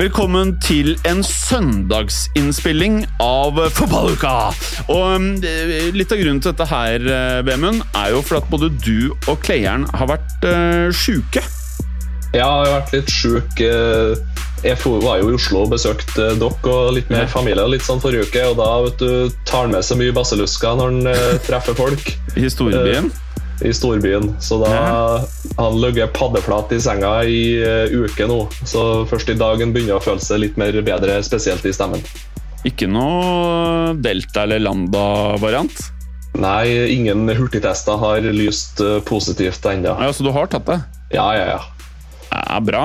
Velkommen til en søndagsinnspilling av Fotballuka! Og um, Litt av grunnen til dette her, eh, Vemund, er jo for at både du og Kleieren har vært uh, sjuke. Ja, jeg har vært litt sjuk. eh, Jeg var jo i Oslo og besøkte dere og litt mer familie litt sånn forrige uke, og da vet du, tar han med seg mye basillusker når han treffer folk I historiebyen. I storbyen. Så da han ligget paddeflat i senga i uh, uke nå. Så først i dag han begynner å føle seg litt mer bedre, spesielt i stemmen. Ikke noe Delta- eller Lambda-variant? Nei, ingen hurtigtester har lyst eh, positivt ennå. Ja, så du har tatt det? Ja, ja, ja. Ja, bra.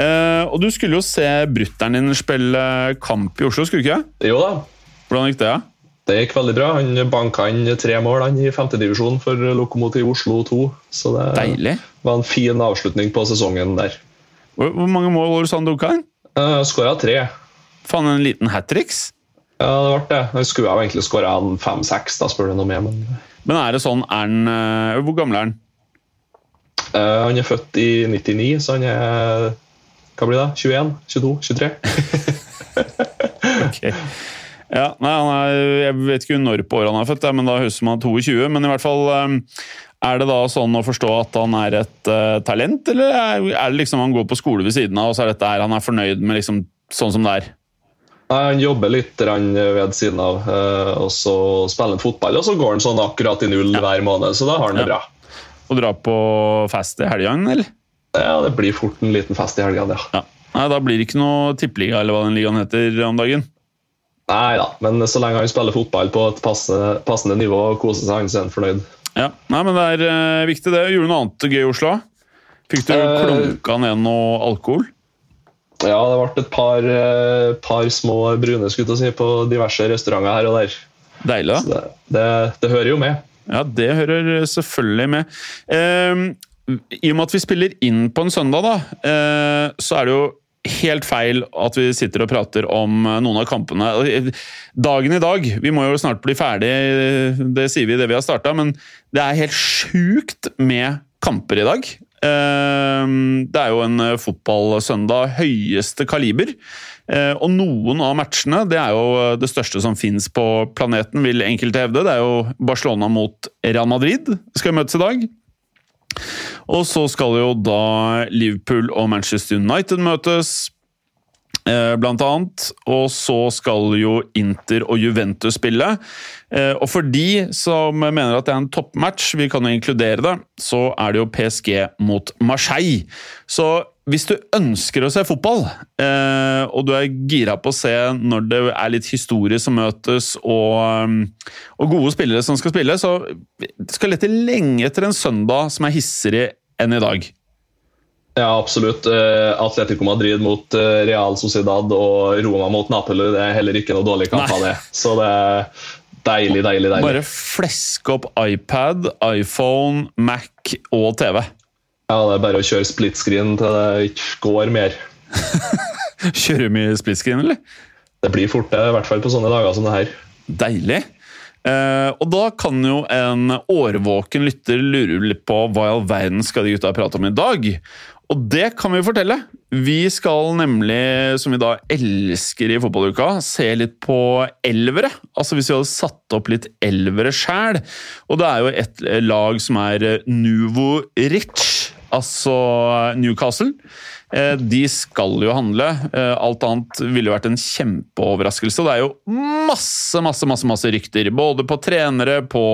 Eh, og du skulle jo se brutter'n din spille kamp i Oslo, skulle du ikke? Jo da, Hvordan gikk det? Ja? Det gikk veldig bra. Han banka inn tre mål han, i femtedivisjon for Lokomotiv Oslo 2. Så det Deilig. var en fin avslutning på sesongen der. Hvor, hvor mange mål var det sånn dunka inn? Uh, Skåra tre. Faen, en liten hat tricks? Ja, det ble det. Han skulle jo egentlig skåra fem-seks, da spør du noe mer. Men Men er det sånn er han, uh, Hvor gammel er han? uh, han er født i 99, så han er Hva blir det? 21? 22? 23? Ok. Ja, nei, han er, Jeg vet ikke når på året han er født, men da høres er 22. Men i hvert fall eh, Er det da sånn å forstå at han er et uh, talent, eller er, er det liksom han går på skole ved siden av, og så er dette her han er fornøyd med liksom sånn som det er? Nei, Han jobber litt ved siden av, uh, og så spiller han fotball. Og så går han sånn akkurat i null hver måned, så da har han det Ja. bra. Og dra på fest i helgene, eller? Ja, Det blir fort en liten fest i helgene, ja. Ja. Nei, Da blir det ikke noe tippeliga eller hva den ligaen heter om dagen. Nei da, men så lenge han spiller fotball på et passende, passende nivå og koser seg, så er han fornøyd. Ja, Nei, men det er uh, viktig, det. Gjorde du noe annet gøy i Oslo? Fikk du uh, klunka ned noe alkohol? Ja, det ble et par, uh, par små brune skutt å si, på diverse restauranter her og der. Deilig, Så det, det, det hører jo med. Ja, det hører selvfølgelig med. Uh, I og med at vi spiller inn på en søndag, da, så er det jo helt feil at vi sitter og prater om eh, noen av kampene. Dagen i dag Vi må jo snart bli ferdig, det sier vi i det vi har starta, men det er helt sjukt med kamper i dag. Eh, Det er jo en eh, fotballsøndag høyeste kaliber. Eh, Og noen av matchene det er jo eh, det største som fins på planeten, vil enkelte hevde. Det er jo Barcelona mot Real Madrid skal møtes i dag. Og så skal jo da Liverpool og Manchester United møtes, eh, blant annet. Og så skal jo Inter og Juventus spille. Eh, Og for de som mener at det er en toppmatch, vi kan jo inkludere det, så er det jo PSG mot Marseille. Så hvis du ønsker å se fotball, eh, og du er gira på å se når det er litt historie som møtes, og, um, og gode spillere som skal spille, så skal lete lenge etter en søndag som er hissigere enn i dag. Ja, absolutt. Eh, Atletico Madrid mot eh, Real Sociedad og Roma mot Napoli det er heller ikke noe dårlig kamp av det. Så det er deilig, deilig, deilig. Bare fleske opp iPad, iPhone, Mac og TV. Ja, Det er bare å kjøre split screen til det ikke går mer. Kjører du mye split screen, eller? Det blir fort det, i hvert fall på sånne dager som det her. Deilig. Eh, og da kan jo en årvåken lytter lure litt på hva i all verden skal de gutta prate om i dag. Og det kan vi fortelle. Vi skal nemlig, som vi da elsker i fotballuka, se litt på elvere. Altså hvis vi hadde satt opp litt elvere sjæl. Og det er jo et lag som er Nuvo Rich, altså Newcastle. Eh, De skal jo handle. Eh, Alt annet ville vært en kjempeoverraskelse. Det er jo masse, masse, masse, masse rykter. Både på trenere, på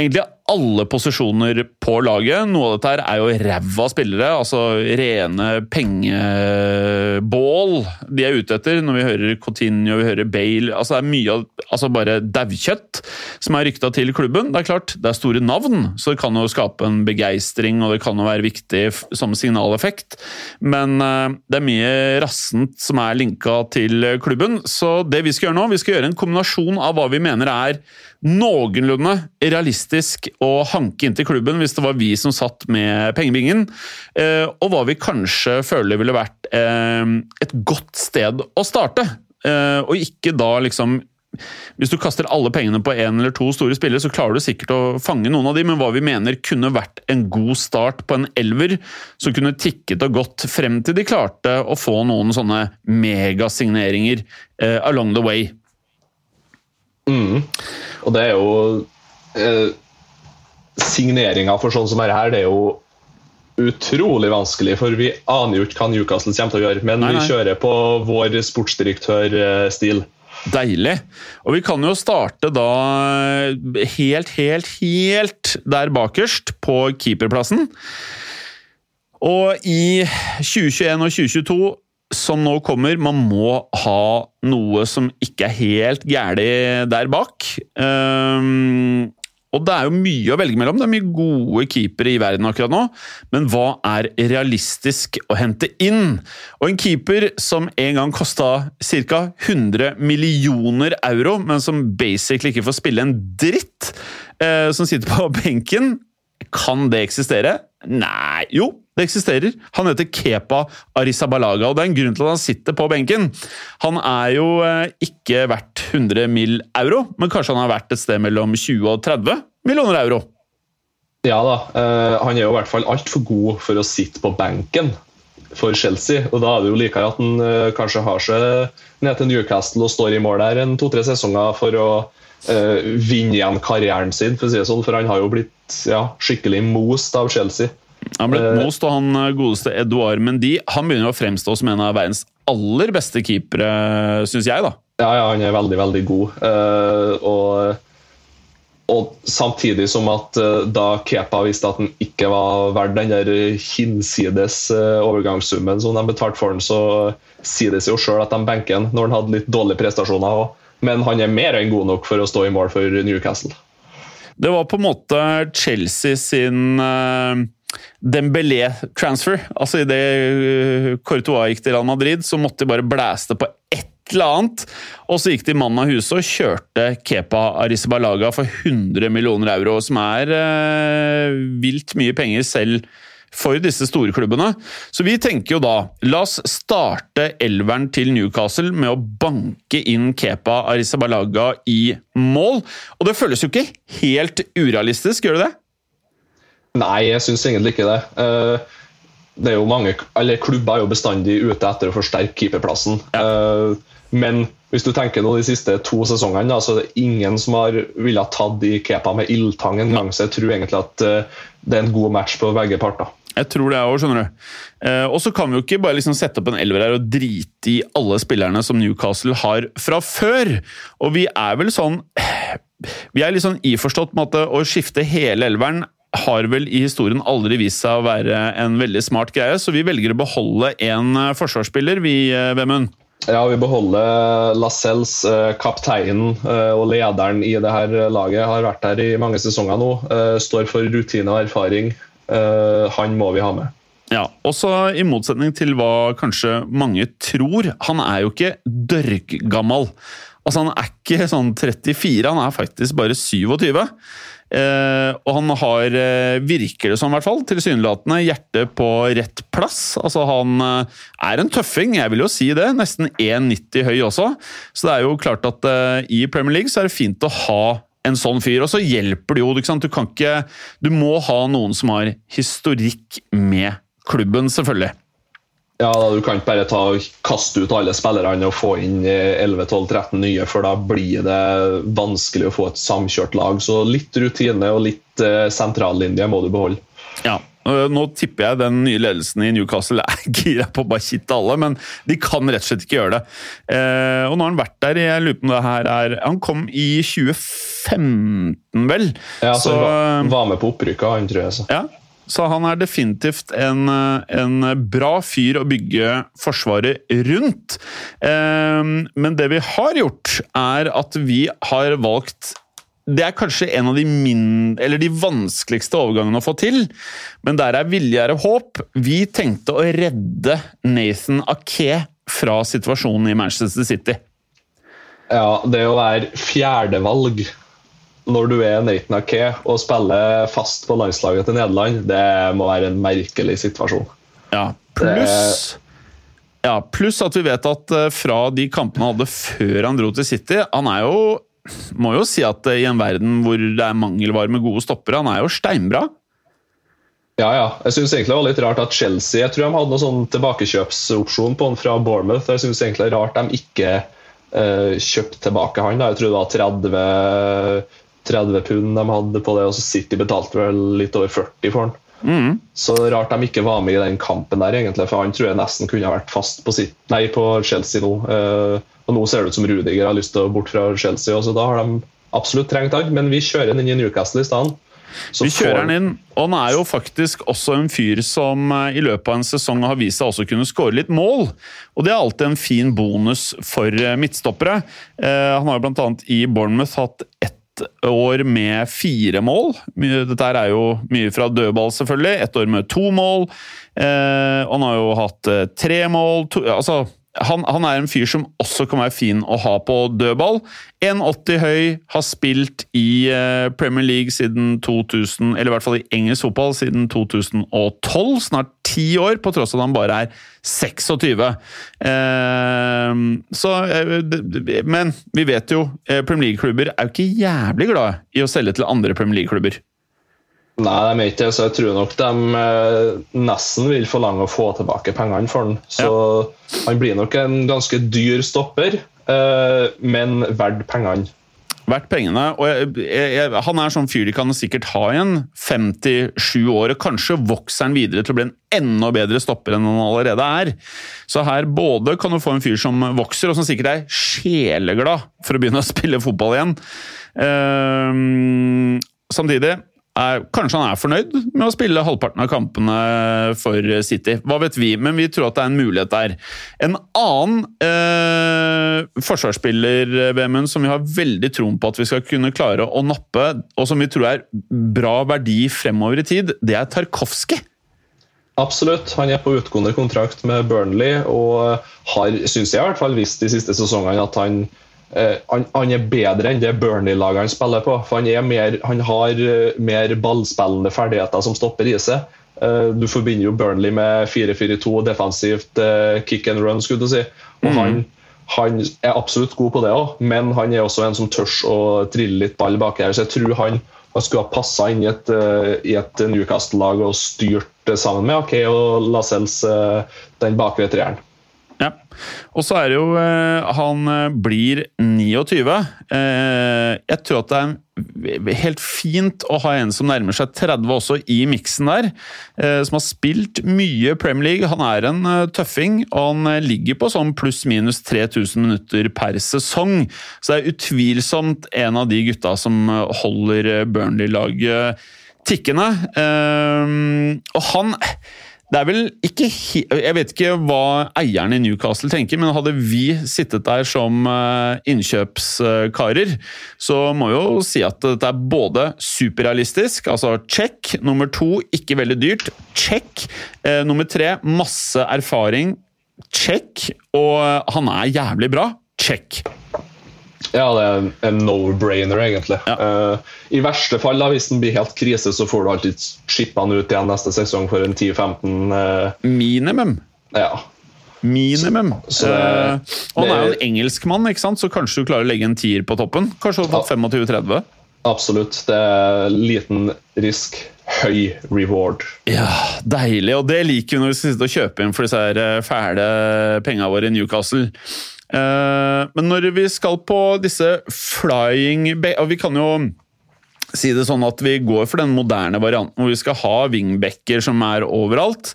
egentlig alle posisjoner på laget. Noe av dette er jo ræva spillere, altså rene pengebål de er ute etter. Når vi hører Coutinho, vi hører Bale altså Det er mye av altså bare daukjøtt som er rykta til klubben. Det er klart, det er store navn, så det kan jo skape en begeistring, og det kan jo være viktig som signaleffekt. Men eh, det er mye rassent som er linka til klubben. Så det vi skal gjøre nå, vi skal gjøre en kombinasjon av hva vi mener er noenlunde realistisk å hanke inn til klubben hvis det var vi som satt med pengebingen, eh, og hva vi kanskje føler ville vært eh, et godt sted å starte. Eh, og ikke da liksom hvis du kaster alle pengene på én eller to store spillere, så klarer du sikkert å fange noen av de, men hva vi mener kunne vært en god start på en elver som kunne tikket og gått frem til de klarte å få noen sånne megasigneringer along the way. Mm. Og det er jo Signeringa for sånn som dette her, det er jo utrolig vanskelig, for vi aner jo ikke hva Newcastle kommer til å gjøre. Men nei, nei. vi kjører på vår sportsdirektørstil. Deilig. Og vi kan jo starte da helt, helt, helt der bakerst, på keeperplassen. Og i 2021 og 2022 som nå kommer, man må ha noe som ikke er helt gæli der bak. Um, og det er jo mye å velge mellom. Det er mye gode keepere i verden akkurat nå. Men hva er realistisk å hente inn? Og en keeper som en gang kosta ca. 100 millioner euro, men som basically ikke får spille en dritt, eh, som sitter på benken, kan det eksistere? Nei Jo, det eksisterer. Han heter Kepa Arisabalaga, og det er en grunn til at han sitter på benken. Han er jo eh, ikke verdt 100 mill. euro, men kanskje han har vært et sted mellom 20 og 30 millioner euro? Ja da, uh, han er jo i hvert fall altfor god for å sitte på benken for Chelsea. og Da er det jo likere at han uh, kanskje har seg ned til Newcastle og står i mål der en to-tre sesonger for å vinne igjen karrieren sin, for å si det sånn. For han har jo blitt ja, skikkelig most av Chelsea. Han ble most, og han eh, godeste Eduard Mendy han begynner å fremstå som en av verdens aller beste keepere, syns jeg. da. Ja, ja, han er veldig, veldig god. Uh, og, og, samtidig som at da Kepa visste at han ikke var verdt den der hinsides overgangssummen som de betalte for han, så sier det seg jo sjøl at de benker han når han hadde litt dårlige prestasjoner. Men han er mer enn god nok for å stå i mål for Newcastle. Det var på en måte Chelsea sin Dembélé-transfer. Altså Idet uh, Courtois gikk til Real Madrid, så måtte de bare blæste på ett eller annet. Og så gikk de mann av huset og kjørte Kepa Arisabalaga for 100 millioner euro, som er eh, vilt mye penger selv for disse store klubbene. Så vi tenker jo da, la oss starte elveren til Newcastle med å banke inn Kepa Arisabalaga i mål. Og det føles jo ikke helt urealistisk, gjør det det? Nei, jeg syns egentlig ikke det. Eh, det er jo mange, eller Klubber er jo bestandig ute etter å forsterke keeperplassen. Ja. Eh, men hvis du tenker nå de siste to sesongene, så er det ingen som har villet tatt i Kepa med ildtang en gang. Så jeg tror egentlig at eh, det er en god match på begge parter. Jeg tror det òg, skjønner du. og så kan vi jo ikke bare liksom sette opp en elver her og drite i alle spillerne som Newcastle har fra før. Og vi er vel sånn Vi er litt sånn iforstått med at å skifte hele elveren har vel i historien aldri vist seg å være en veldig smart greie, så vi velger å beholde en eh, forsvarsspiller, vi, eh, Vemund. Ja, vi beholder Lascelles, eh, kapteinen og lederen i det her laget. Har vært her i mange sesonger nå. Står for rutine og erfaring. Han må vi ha med. Ja, også I motsetning til hva kanskje mange tror, han er jo ikke dørggammal. Altså, Han er ikke sånn 34, han er faktisk bare 27. Eh, og han har, eh, virker det som i hvert fall, tilsynelatende hjertet på rett plass. Altså Han eh, er en tøffing, jeg vil jo si det. Nesten 1,90 høy også. Så det er jo klart at eh, i Premier League så er det fint å ha en sånn fyr. Og så hjelper det jo. Du, du, kan ikke Du må ha noen som har historikk med klubben, selvfølgelig. Ja, da, Du kan ikke bare ta, kaste ut alle spillerne og få inn 11-12-13 nye, for da blir det vanskelig å få et samkjørt lag. Så litt rutine og litt eh, sentrallinje må du beholde. Ja, nå tipper jeg den nye ledelsen i Newcastle er gira på å bare kitte alle, men de kan rett og slett ikke gjøre det. Eh, og nå har han vært der jeg lurer på om det her er Han kom i 2015, vel? Ja, så, så var, var med på opprykket, han tror jeg. Så. Ja, så han er definitivt en, en, bra fyr å bygge Forsvaret rundt. Ehm, men det vi har gjort, er at vi har valgt det er kanskje en av de, min, de vanskeligste overgangene å få til, men der er vilje er håp. Vi tenkte å redde Nathan Ake fra situasjonen i Manchester City. Ja, det å være fjerdevalg når du er Nathan Ake og spiller fast på landslaget til Nederland, det må være en merkelig situasjon. Ja, pluss ja, pluss at vi vet at eh, fra de kampene han hadde før han dro til City Han er jo Må jo si at eh, i en verden hvor det er mangelvare med gode stoppere, han er jo steinbra. Ja, ja. Jeg syns egentlig det var litt rart at Chelsea Jeg tror de hadde noen sånn tilbakekjøpsopsjon på han fra Bournemouth. Jeg syns egentlig det er rart de ikke uh, kjøpte tilbake han. Da. Jeg tror det var 30, 30 pund de hadde på det, og så City betalte vel litt over 40 for han. Mm. Så rart de ikke var med i den kampen der, egentlig, for han tror jeg nesten kunne vært fast på, sitt, nei, på Chelsea nå. Uh, og nå ser det ut som Rudiger har lyst til å bort fra Chelsea, og så da har de absolutt trengt han. Men vi kjører han inn i Newcastle i stedet. Så vi kjører han inn, og han er jo faktisk også en fyr som eh, i løpet av en sesong har vist seg også kunne skåre litt mål. Og det er alltid en fin bonus for eh, midtstoppere. Han har jo bl.a. i Bournemouth hatt ett år med fire mål. Dette er jo mye fra dødball, selvfølgelig. Ett år med to mål. Eh, han har jo hatt eh, tre mål. To, altså han, han, er en fyr som også kan være fin å ha på dødball. 1,80 høy, har spilt i uh, Premier League siden 2000, eller i hvert fall i engelsk fotball siden 2012. Snart ti år, på tross av at han bare er 26. Uh, så, uh, men vi vet jo, Premier League-klubber er jo ikke jævlig glad i å selge til andre Premier League-klubber. Nei, de er ikke det, så jeg tror nok de eh, nesten vil forlange å få tilbake pengene for den. Så ja. han blir nok en ganske dyr stopper, eh, men verdt pengene. Verdt pengene. Og jeg, jeg, han er sånn fyr de kan sikkert ha igjen 57 år, og kanskje vokser han videre til å bli en enda bedre stopper enn han allerede er. Så her både kan du få en fyr som vokser, og som sikkert er sjeleglad for å begynne å spille fotball igjen. Uh, samtidig er, kanskje han er fornøyd med å spille halvparten av kampene for City. Hva vet vi, men vi tror at det er en mulighet der. En annen eh, forsvarsspiller Vemund, som vi har veldig troen på at vi skal kunne klare å nappe, og som vi tror er bra verdi fremover i tid, det er Tarkovskij. Absolutt. Han er på utgående kontrakt med Burnley og har, syns jeg i hvert fall, visst de siste sesongene at han han, han, er bedre enn det Burnley-laget han spiller på. for Han, mer, han har uh, mer ballspillende ferdigheter som stopper i seg. Uh, du forbinder jo Burnley med 4-4-2, defensivt kick and run. skulle du si. Og mm. han, han, er absolutt god på det òg, men han er også en som tør å trille litt ball bak her. Så jeg tror han, han skulle ha passa inn i et, et Newcastle-lag og styrt sammen med OK og Lascelles den bakre treeren. Ja. Og så er det jo eh, Han eh, blir 29. Eh, jeg tror at det er helt fint å ha en som nærmer seg 30 også i miksen der. Som har spilt mye Premier League. Han er en tøffing, og han ligger på sånn pluss-minus 3000 minutter per sesong. Så det er utvilsomt en av de gutta som holder Burnley-laget tikkende. Og han det er vel ikke Jeg vet ikke hva eierne i Newcastle tenker, men hadde vi sittet der som eh, innkjøpskarer, så må jo si at dette er både superrealistisk, altså check. Nummer to, ikke veldig dyrt. Check. Eh, nummer tre, masse erfaring. Check. Og han er jævlig bra. Check. Ja, det er en no-brainer, egentlig. Ja. Uh, I verste fall, da, hvis den blir helt krise, så får du alltid shippa den ut igjen neste sesong for en 10-15 uh, eh, Minimum. Ja. Minimum. Så, det, uh, og han er jo en engelskmann, ikke sant? så kanskje du klarer å legge en tier på toppen? Kanskje du har fått 25-30? Absolutt. Det er liten risk, høy reward. Ja, Deilig. Og det liker vi når vi skal sitte og kjøpe inn for disse her fæle pengene våre i Newcastle. Eh, men når vi skal på disse flying Og vi kan jo si det sånn at vi går for den moderne varianten hvor vi skal ha wingbacker som er overalt.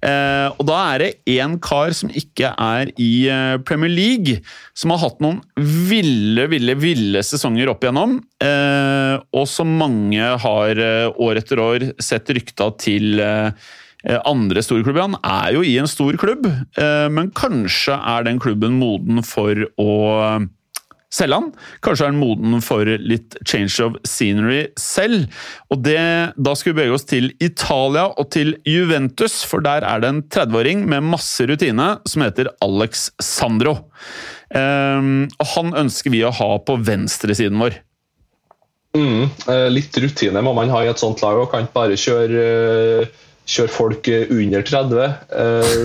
Eh, og da er det én kar som ikke er i eh, Premier League, som har hatt noen ville, ville, ville sesonger opp igjennom. og som mange har år etter år sett rykta til andre storklubber. Han er jo i en stor klubb, eh, men kanskje er den klubben moden for å eh, selge han. Kanskje er han moden for litt change of scenery selv. Og det, Da skal vi bevege oss til Italia og til Juventus, for der er det en 30-åring med masse rutine som heter Alex Sandro. Og Han ønsker vi å ha på venstresiden vår. Mm, litt rutine må man ha i et sånt lag, og kan ikke bare kjøre, kjøre folk under 30.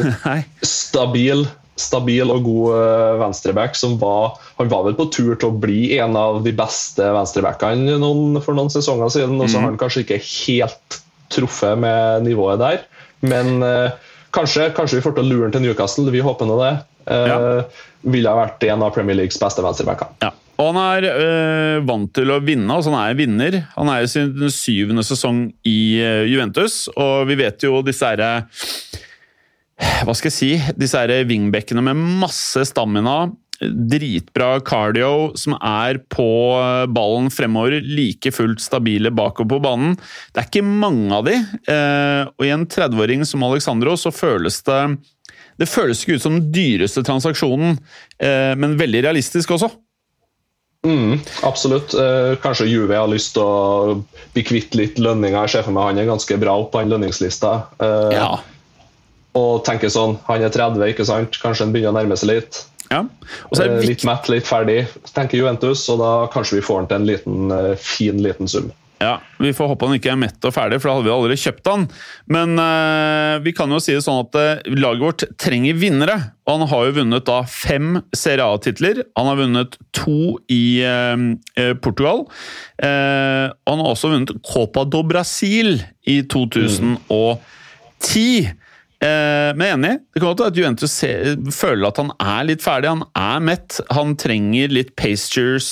stabil, stabil og god venstreback som var Han var vel på tur til å bli en av de beste venstrebackene noen, for noen sesonger siden, og så har han kanskje ikke helt truffet med nivået der. Men kanskje, kanskje vi får til å lure han til Newcastle, vi håper nå det. Ja. Ville ha vært en av Premier Leagues beste venstrebacker. Ja. Og han er øh, vant til å vinne, altså han er en vinner. Han er i sin syvende sesong i øh, Juventus, og vi vet jo disse herre Hva skal jeg si? Disse herre wingbackene med masse stamina. Dritbra cardio, som er på ballen fremover. Like fullt stabile bakover på banen. Det er ikke mange av de, øh, og i en 30-åring som Alexandro så føles det det føles ikke ut som den dyreste transaksjonen, men veldig realistisk også. Mm, absolutt. Eh, kanskje Juve har lyst til å bli kvitt litt lønninger. Jeg ser for meg han er ganske bra opp på den lønningslista. Eh, ja. Og tenker sånn, han er 30, ikke sant? Kanskje han begynner å nærme seg litt. Ja. Eh, litt mett, litt ferdig, tenker Juventus, og da kanskje vi får han til en liten, eh, fin liten sum. Ja, Vi får håpe han ikke er mett og ferdig, for da hadde vi aldri kjøpt han. Men eh, vi kan jo si det sånn at eh, laget vårt trenger vinnere. Og han har jo vunnet da fem Serie A-titler. Han har vunnet to i eh, Portugal. og han har også vunnet Copa do Brasil i 2010. Mm. Men jeg er enig. Det kan godt være at Juventus føler at han er litt ferdig. Han er mett. Han trenger litt Pastures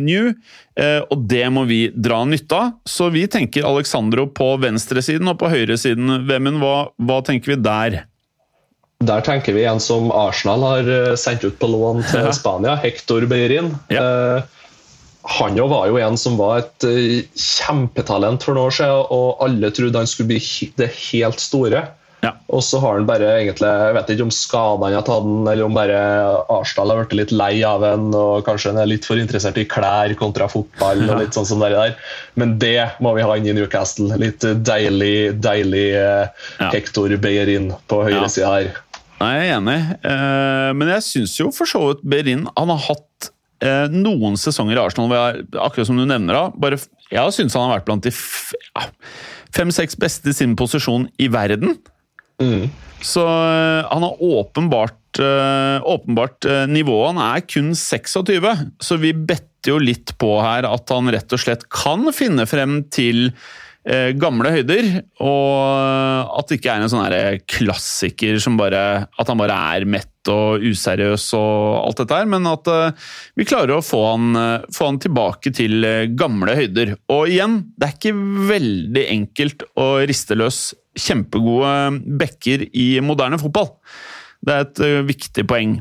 new. Eh, og det må vi dra nytte av. Så vi tenker Alexandro på venstresiden og på høyresiden. Vemund, hva, hva tenker vi der? Der tenker vi en som Arsenal har eh, sendt ut på lån til. Spania, Hector Beirin. Ja. Eh, han jo var jo en som var et kjempetalent for noen år siden, og alle trodde han skulle bli det helt store. Ja. Og så har han bare egentlig Jeg vet ikke om skadene har tatt den, eller om bare Arsdal har blitt litt lei av han, og kanskje han er litt for interessert i klær kontra fotball. og litt sånn som det der. Men det må vi ha inn i Newcastle. Litt deilig, deilig eh, ja. Hector Beyerin på høyresida ja. her. Jeg er enig, eh, men jeg syns jo for så vidt Beyerin Han har hatt eh, noen sesonger i Arsenal hvor jeg, akkurat som du nevner da, bare, Jeg syns han har vært blant de fem-seks beste i sin posisjon i verden. Mm. Så uh, han har åpenbart, uh, åpenbart uh, nivået. Han er kun 26, så vi better jo litt på her at han rett og slett kan finne frem til gamle høyder. Og at det ikke er en sånn klassiker som bare At han bare er mett og useriøs og alt dette her, men at vi klarer å få han, få han tilbake til gamle høyder. Og igjen, det er ikke veldig enkelt å riste løs kjempegode backer i moderne fotball. Det er et viktig poeng.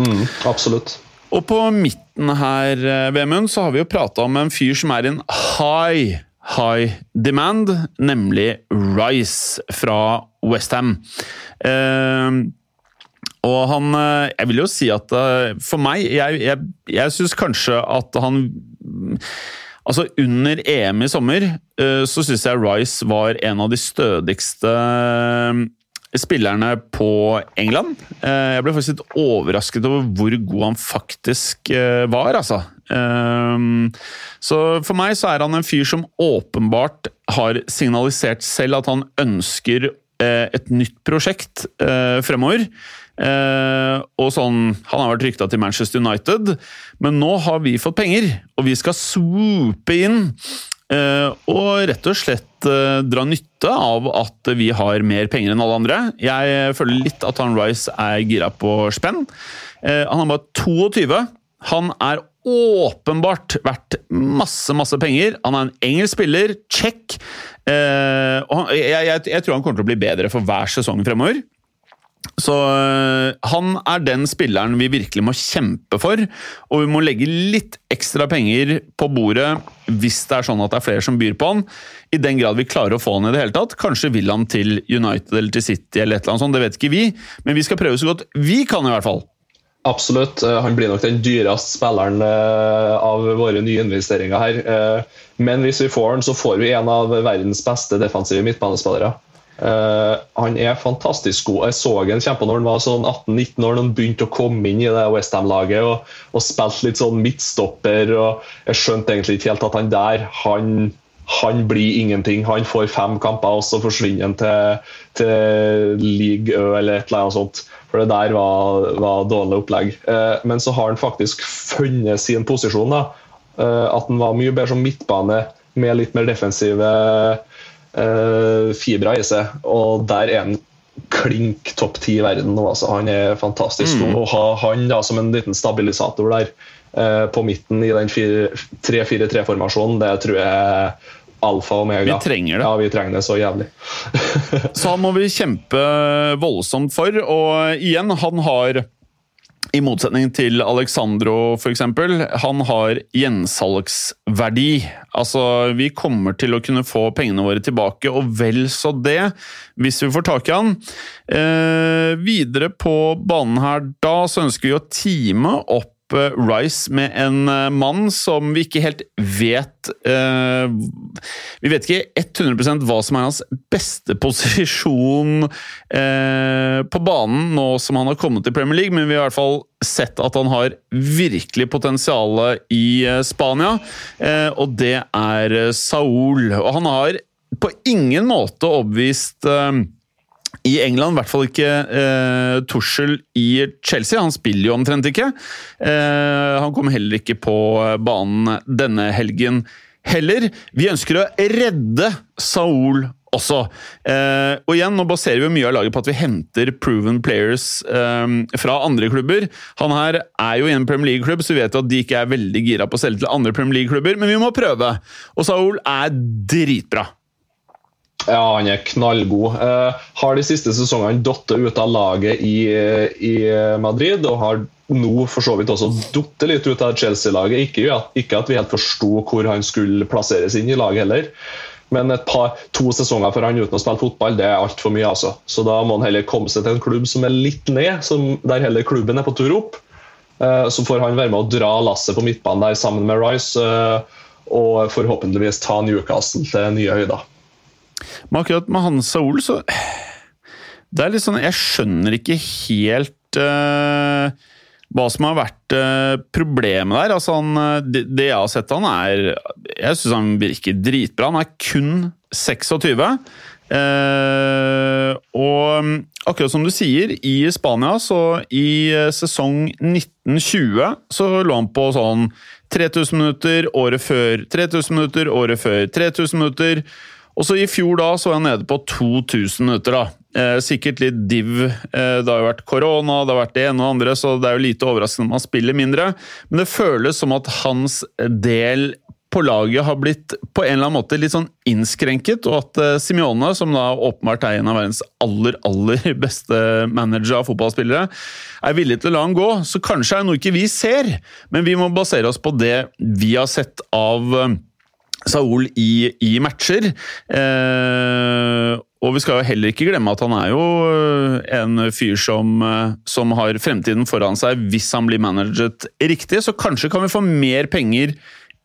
Mm, absolutt. Og på midten her, eh, Vemund, så har vi jo prata om en fyr som er i en high, high demand, nemlig Rice fra Westham. Uh, og han Jeg vil jo si at for meg Jeg, jeg, jeg syns kanskje at han Altså, Under EM i sommer uh, så syns jeg Rice var en av de stødigste spillerne på England. Jeg ble faktisk litt overrasket over hvor god han faktisk var, altså. Så for meg så er han en fyr som åpenbart har signalisert selv at han ønsker et nytt prosjekt fremover. Eh, og sånn, Han har vært rykta til Manchester United, men nå har vi fått penger, og vi skal swoope inn. Eh, og rett og slett eh, dra nytte av at vi har mer penger enn alle andre. Jeg føler litt at han Rice er gira på spenn. Eh, han har bare 22. Han er åpenbart verdt masse, masse penger. Han er en engelsk spiller, check. Eh, jeg, jeg, jeg tror han kommer til å bli bedre for hver sesong fremover. Så øh, han er den spilleren vi virkelig må kjempe for, og vi må legge litt ekstra penger på bordet hvis det er sånn at det er flere som byr på han. I den grad vi klarer å få han i det hele tatt. Kanskje vil han til United eller til City, eller et eller annet sånt, det vet ikke vi, men vi skal prøve så godt vi kan, i hvert fall. Absolutt. Eh, han blir nok den dyreste spilleren eh, av våre nye investeringer her. Men hvis vi får han, så får vi en av verdens beste defensive midtbanespillere. Han er fantastisk god. Jeg så han kjempe når han var sånn 18-19 år, når han begynte å komme inn i det Westham-laget og, og spilte litt sånn midtstopper. og Jeg skjønte egentlig ikke helt at han der han, han blir ingenting. Han får fem kamper, og så forsvinner han til, til league Ø eller et eller annet sånt. For det der var, var dårlig opplegg. Uh, men så har han faktisk funnet sin posisjon. da. Uh, at han var mye bedre som midtbane med litt mer defensive fibrer i seg. Og der er han klink topp ti i verden nå. Altså. Han er fantastisk. Mm. Å ha han da, som en liten stabilisator der på midten i den 3-4-3-formasjonen, det tror jeg alfa og omega. Vi trenger det. Ja, vi trenger det så jævlig. så han må vi kjempe voldsomt for, og igjen, han har i motsetning til Alexandro, f.eks. Han har gjensalgsverdi. Altså, vi kommer til å kunne få pengene våre tilbake, og vel så det, hvis vi får tak i han. Eh, videre på banen her da, så ønsker vi å time opp Rice med en eh, mann som vi ikke helt vet uh, Vi vet ikke 100% hva som er hans beste posisjon uh, på banen nå som han har kommet til Premier League, men vi har i hvert fall sett at han har virkelig potensial i Spania, uh, og det er Saul. Og han har på ingen måte overbevist i England, i hvert fall ikke eh, Tuchel i Chelsea. Han spiller jo omtrent ikke. Eh, han kommer heller ikke på banen denne helgen heller. Vi ønsker å redde Saul også. Eh, og igjen, nå baserer vi mye av laget på at vi henter proven players eh, fra andre klubber. Han her er jo i en Premier League-klubb, så vi vet at de ikke er veldig gira på å selge til andre Premier League-klubber, men vi må prøve. Og Saul er dritbra. Ja, han er knallgod. Uh, har de siste sesongene datt ut av laget i, i, Madrid, og har nå for så vidt også datt litt ut av Chelsea-laget. Ikke, ikke, at vi helt forsto hvor han skulle plasseres inn i laget heller. Men par, to sesonger for han uten å spille fotball, det er altfor mye. altså. Så da må han heller komme seg til en klubb som er litt ned, som, der heller klubben er på tur opp. Uh, så får han være med å dra lasset på midtbanen der sammen med Rice, uh, og forhåpentligvis ta Newcastle til nye høyder. Men akkurat med Hans Ol, så Det er litt sånn Jeg skjønner ikke helt uh, hva som har vært uh, problemet der. Altså han, det, det, jeg har sett han er Jeg syns han virker dritbra. Han er kun 26. Uh, og mm, akkurat som du sier, i Spania, så i sesong 1920 så lå han på sånn 3000 minutter året før, 3000 minutter året før, 3000 minutter og så I fjor da så var jeg nede på 2000 minutter. da. Eh, sikkert litt div. Eh, det har jo vært korona, det har vært det ene og andre, så det er jo lite overraskende om han spiller mindre. Men det føles som at hans del på laget har blitt på en eller annen måte litt sånn innskrenket, og at eh, Simione, som da åpenbart er en av verdens aller aller beste managere av fotballspillere, er villig til å la han gå. Så kanskje er det noe ikke vi ser, men vi må basere oss på det vi har sett av eh, Saul i, i matcher. Eh, og vi skal jo heller ikke glemme at han er jo eh, en fyr som, eh, som har fremtiden foran seg hvis han blir managet riktig. Så kanskje kan vi få mer penger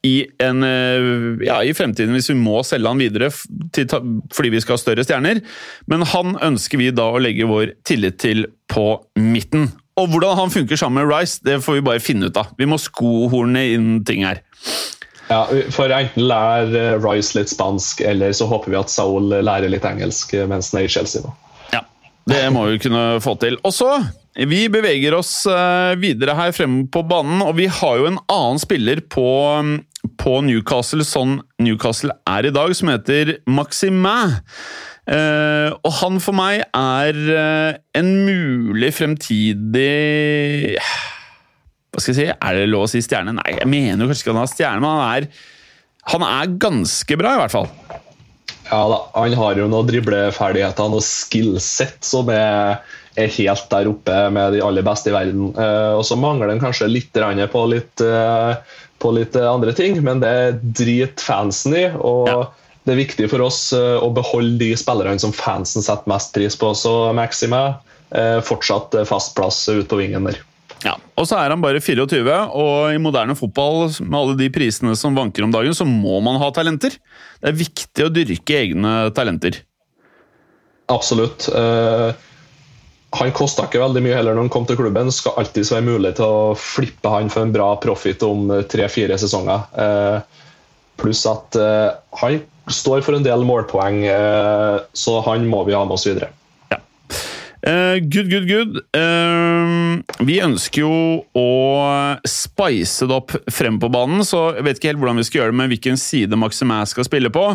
i, en, eh, ja, i fremtiden hvis vi må selge han videre til, fordi vi skal ha større stjerner. Men han ønsker vi da å legge vår tillit til på midten. Og hvordan han funker sammen med Rice, det får vi bare finne ut av. Vi må skohorne inn ting her. Ja, for enten lære Royce Rice litt spansk, eller så håper vi at Saul lærer litt engelsk eh, mens han er i Chelsea. nå. Ja, det må vi kunne få til. Og så vi beveger oss eh, videre her fremme på banen, og vi har jo en annen spiller på, på Newcastle, sånn Newcastle er i dag, som heter Maximin. Og han for meg er en mulig fremtidig hva skal jeg si, Er det lov å si stjerne? Nei, jeg mener jo kanskje ikke han har stjerne, men han er, han er ganske bra, i hvert fall. Ja da, han har jo noen dribleferdigheter og skillset som er, er, helt der oppe med de aller beste i verden. Eh, og så mangler han kanskje litt på litt, eh, på litt andre ting, men det er drit fansen i. og ja. Det er viktig for oss eh, å beholde de spillerne som fansen setter mest pris på. Så Maxime eh, fortsatt fast plass ute på vingen der. Ja, og så er han bare 24, og i moderne fotball, med alle de prisene som vanker om dagen, så må man ha talenter. Det er viktig å dyrke egne talenter. Absolutt. Uh, han kosta ikke veldig mye heller når han kom til klubben. Skal alltid være mulig til å flippe han for en bra profit om tre-fire sesonger. Uh, pluss at uh, han står for en del målpoeng, så han må vi ha med oss videre. Ja. good, good, good. Uh, vi ønsker jo å spice det opp frem på banen, så jeg vet ikke helt hvordan vi skal gjøre det med hvilken side Maximæ skal spille på.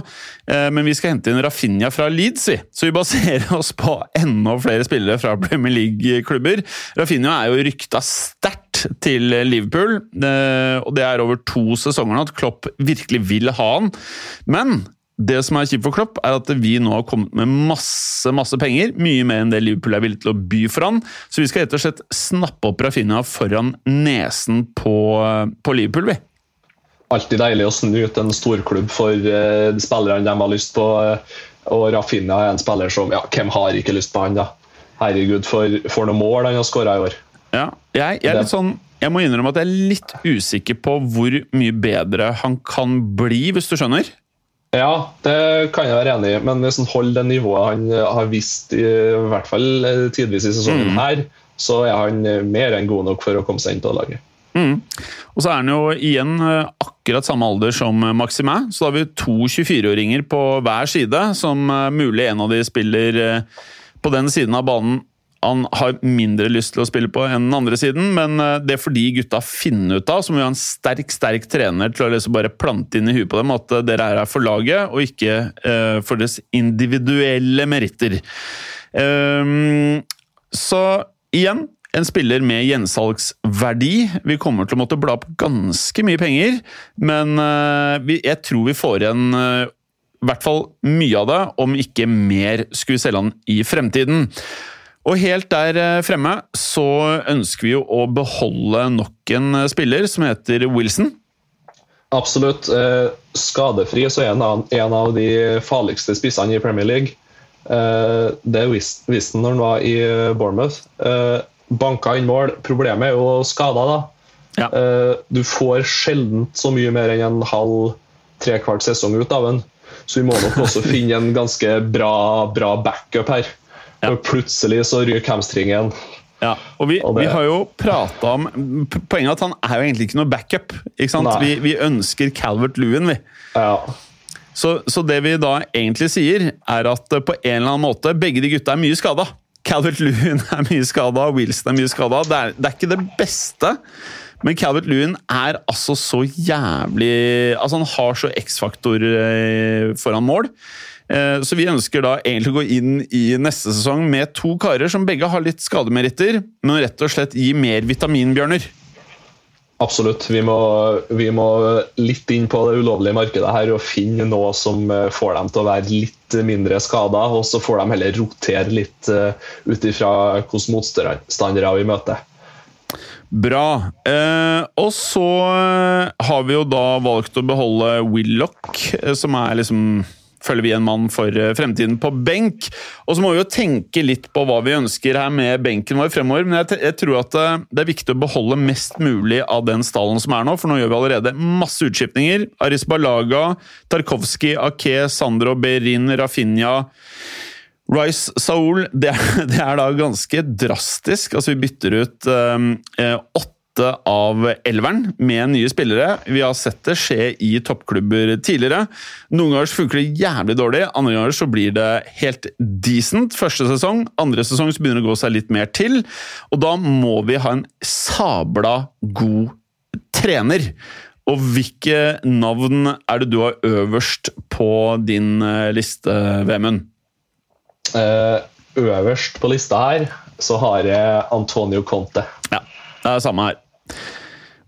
Uh, men vi skal hente inn Rafinha fra Leeds, vi. Så vi baserer oss på enda flere spillere fra Premier League-klubber. Rafinha er jo rykta sterkt til Liverpool, og det er over to sesonger nå at Klopp virkelig vil ha han. Men det som er kjipt for Klopp, er at vi nå har kommet med masse masse penger. Mye mer enn det Liverpool er villig til å by for han. Så vi skal rett og slett snappe opp Rafinha foran nesen på, på Liverpool, vi. Alltid deilig å snu ut en storklubb for uh, spillerne de har lyst på. Uh, og Rafinha er en spiller som ja, Hvem har ikke lyst på han, da? Herregud, for, for noen mål han har skåra i år. Ja, jeg, jeg, er litt sånn jeg må innrømme at jeg er litt usikker på hvor mye bedre han kan bli, hvis du skjønner? Ja, det kan jeg være enig i, men hvis han holder det nivået han har vist i, i hvert fall eh, tidvis i sesongen mm. her, så er han mer enn god nok for å komme seg inn på laget. Mm. Og så er han jo igjen eh, akkurat samme alder som Maximæ, så da har vi to 24-åringer på hver side, som eh, mulig en av de spiller på den siden av banen han har mindre lyst til å spille på enn den andre siden, men eh, det er fordi gutta finner ut av. Så må vi ha en sterk sterk trener til å liksom bare plante inn i huet på dem at eh, dere er her for laget, og ikke uh, for deres individuelle meritter. Um, så igjen, en spiller med gjensalgsverdi. Vi kommer til å måtte bla opp ganske mye penger, men uh, vi, jeg tror vi får igjen uh, i hvert fall mye av det, om ikke mer skulle selge han i fremtiden. Og helt der eh, fremme så ønsker vi jo å beholde nok en eh, spiller som heter Wilson. Absolutt. Eh, skadefri så er han en av de farligste spissene i Premier League. Det visste han når han var i Bournemouth. Banka inn mål. Problemet er jo skada, da. Ja. Du får sjelden så mye mer enn en halv, trekvart sesong ut av den. Så vi må nok også finne en ganske bra, bra backup her. Ja. Og plutselig så ryker hamstringen. Ja, og vi, og det... vi har jo prata om Poenget er at han er jo egentlig ikke noe backup. Ikke? Vi, vi, ønsker Calvert Lewin, vi. Ja. Så, så, det vi da egentlig sier, er at på en eller annen måte begge de gutta er mye skada. Calvert Lewin er mye skada, Wilson er mye skada. Det, det, er ikke det beste, men Calvert Lewin er altså så jævlig Altså, han har så X-faktor eh, foran mål. Eh, så vi ønsker da egentlig å gå inn i neste sesong med to karer som begge har litt skademeritter, men rett og slett gi mer vitaminbjørner. Absolutt. Vi må, vi må, litt inn på det ulovlige markedet her og finne noe som eh, får dem til å være litt mindre skada, og så får de heller rotere litt uh, ut ifra hvilke motstandere vi møter. Bra. Eh, og så har vi jo da valgt å beholde Willoch, som er liksom følger vi en mann for eh, fremtiden på benk. Og så må vi jo tenke litt på hva vi ønsker her med benken vår fremover. Men jeg, jeg tror at eh, det er viktig å beholde mest mulig av den stallen som er nå, for nå gjør vi allerede masse utskiftninger. Aris Balaga, Tarkovskij, Ake, Sandro, Berin, Rafinha. Rice Saul, det, det, er da ganske drastisk. Altså, vi bytter ut eh, åtte åtte av elveren med nye spillere. Vi har sett det skje i toppklubber tidligere. Noen ganger funker det jævlig dårlig, andre ganger så blir det helt decent. Første sesong, andre sesong så begynner det å gå seg litt mer til. Og da må vi ha en sabla god trener. Og hvilke navn er det du har øverst på din eh, liste, Vemund? Uh, øverst på lista her så har jeg Antonio Conte. Det er samme her.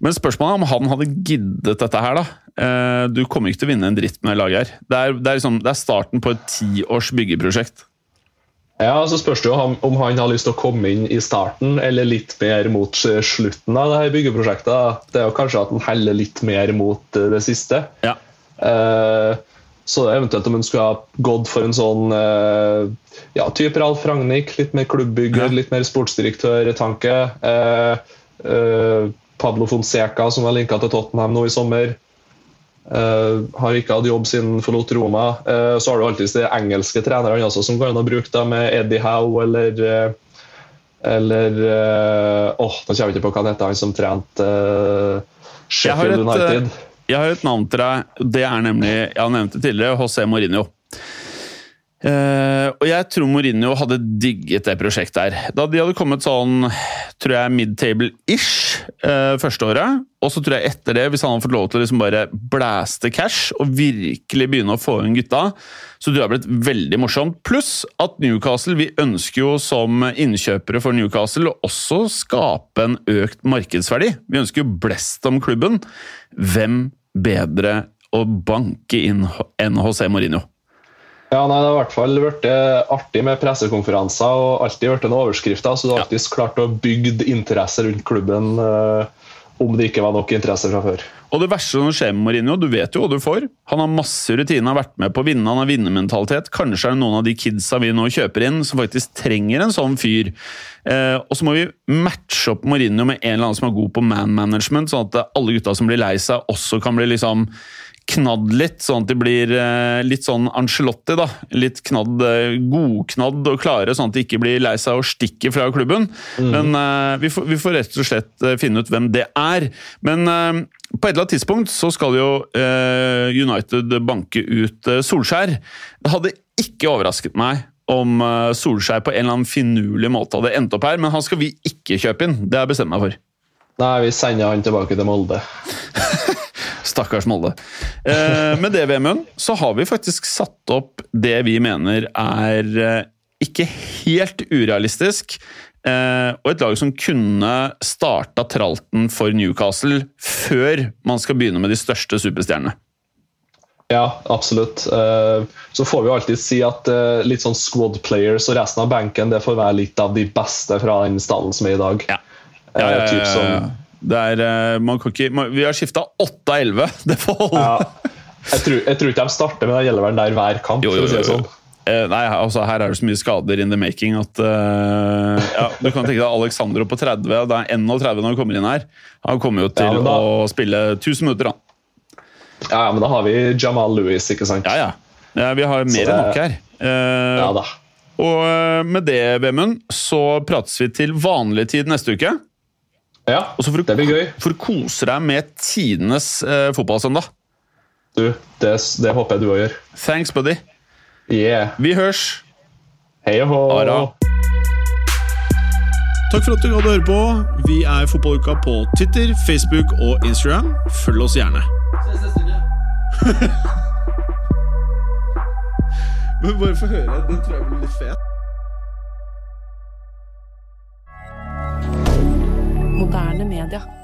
Men spørsmålet er om han hadde giddet dette her, da. Eh, du kommer ikke til å vinne en dritt med laget her. Det er, det er, liksom, det er starten på et tiårs byggeprosjekt. Ja, så spørs det jo om han har lyst til å komme inn i starten, eller litt mer mot slutten av det her byggeprosjektet. Det er jo kanskje at han heller litt mer mot eh, det siste. Ja. Eh, så eventuelt om han skulle ha gått for en sånn ja, type Ralf Ragnhild, litt mer klubbbygger, ja. litt mer sportsdirektør-tanke. Eh, Pablo Fonseca, som var linka til Tottenham nå i sommer. Uh, har ikke hatt jobb siden forlot Roma. Uh, så har du alltid de engelske trenerne også, som kan bruke det med Eddie Howe eller eller Åh, oh, nå kommer jeg ikke på hva han heter, han som trente Sheffield United. Jeg har et navn til deg. Det er nemlig, jeg har nevnt det tidligere, José Mourinho. Uh, og jeg tror Mourinho hadde digget det prosjektet her. Da de hadde kommet sånn, tror jeg, midtable-ish uh, første året. Og så tror jeg etter det, hvis han hadde fått lov til å liksom bare blæste cash og virkelig begynne å få inn gutta, så tror jeg det hadde blitt veldig morsomt. Pluss at Newcastle, vi ønsker jo som innkjøpere for Newcastle å også skape en økt markedsverdi. Vi ønsker jo blest om klubben. Hvem bedre å banke inn enn José Mourinho? Ja, nei, Det har i hvert fall vært artig med pressekonferanser og alltid vært en overskrifter. Så du har alltid klart å bygge interesse rundt klubben uh, om det ikke var nok interesse fra før. Og det verste som skjer med Mourinho, du vet jo hva du får. Han har masse rutine, har vært med på å vinne, han har vinnermentalitet. Kanskje er det noen av de kidsa vi nå kjøper inn, som faktisk trenger en sånn fyr. Eh, og så må vi matche opp Mourinho med en eller annen som er god på man management, sånn at alle gutta som blir lei seg, også kan bli liksom knadd litt, sånn at de blir eh, litt sånn Angelotti. da, Litt knadd, eh, godknadd og klare, sånn at de ikke blir lei seg og stikker fra klubben. Mm. Men uh, vi, får, vi, får, rett og slett finne ut hvem det er. Men uh, på et eller annet tidspunkt så skal jo uh, United banke ut Solskjær. Det hadde ikke overrasket meg om Solskjær på en eller annen finurlig måte hadde endt opp her, men han skal vi ikke kjøpe inn. Det har jeg bestemt meg for. Nei, vi sender han tilbake til Molde. Stakkars Molde. Eh, med det, Vemund, så har vi faktisk satt opp det vi mener er eh, ikke helt urealistisk. Eh, og et lag som kunne starta tralten for Newcastle før man skal begynne med de største superstjernene. Ja, absolutt. Eh, så får vi alltid si at eh, litt sånn squad players og resten av benken det får være litt av de beste fra den stallen som er i dag. Ja. Ja, ja, ja, ja. Er, eh, man kan ikke, man, vi har skifta 8 av 11. Det får holde. Ja. Jeg, tror, jeg tror, ikke de starter med den Gjelleveren der hver kamp. Jo, jo, jo, sånn. Eh, nei, altså Her er det så mye skader in the making at uh, ja, Du kan tenke deg Alexandro på 30, det er 31 når han kommer inn her. Han kommer jo til ja, da, å spille 1000 minutter, han. Ja, men da har vi Jamal Lewis, ikke sant? Ja, ja. ja vi har mer enn nok her. Uh, ja da. Og med det, Vemund, så prates vi til vanlig tid neste uke. Ja, for det blir gøy. For å kose deg med tidenes eh, fotballsøndag. Du, det, det, håper jeg du òg gjør. Thanks, buddy. Yeah. Vi hørs. Hei og hå. Ara. Takk for at du gadd å høre på. Vi er Fotballuka på Twitter, Facebook og Instagram. Følg oss gjerne. Ses neste uke. Men bare få høre. Den tror jeg blir litt fet. Moderne media.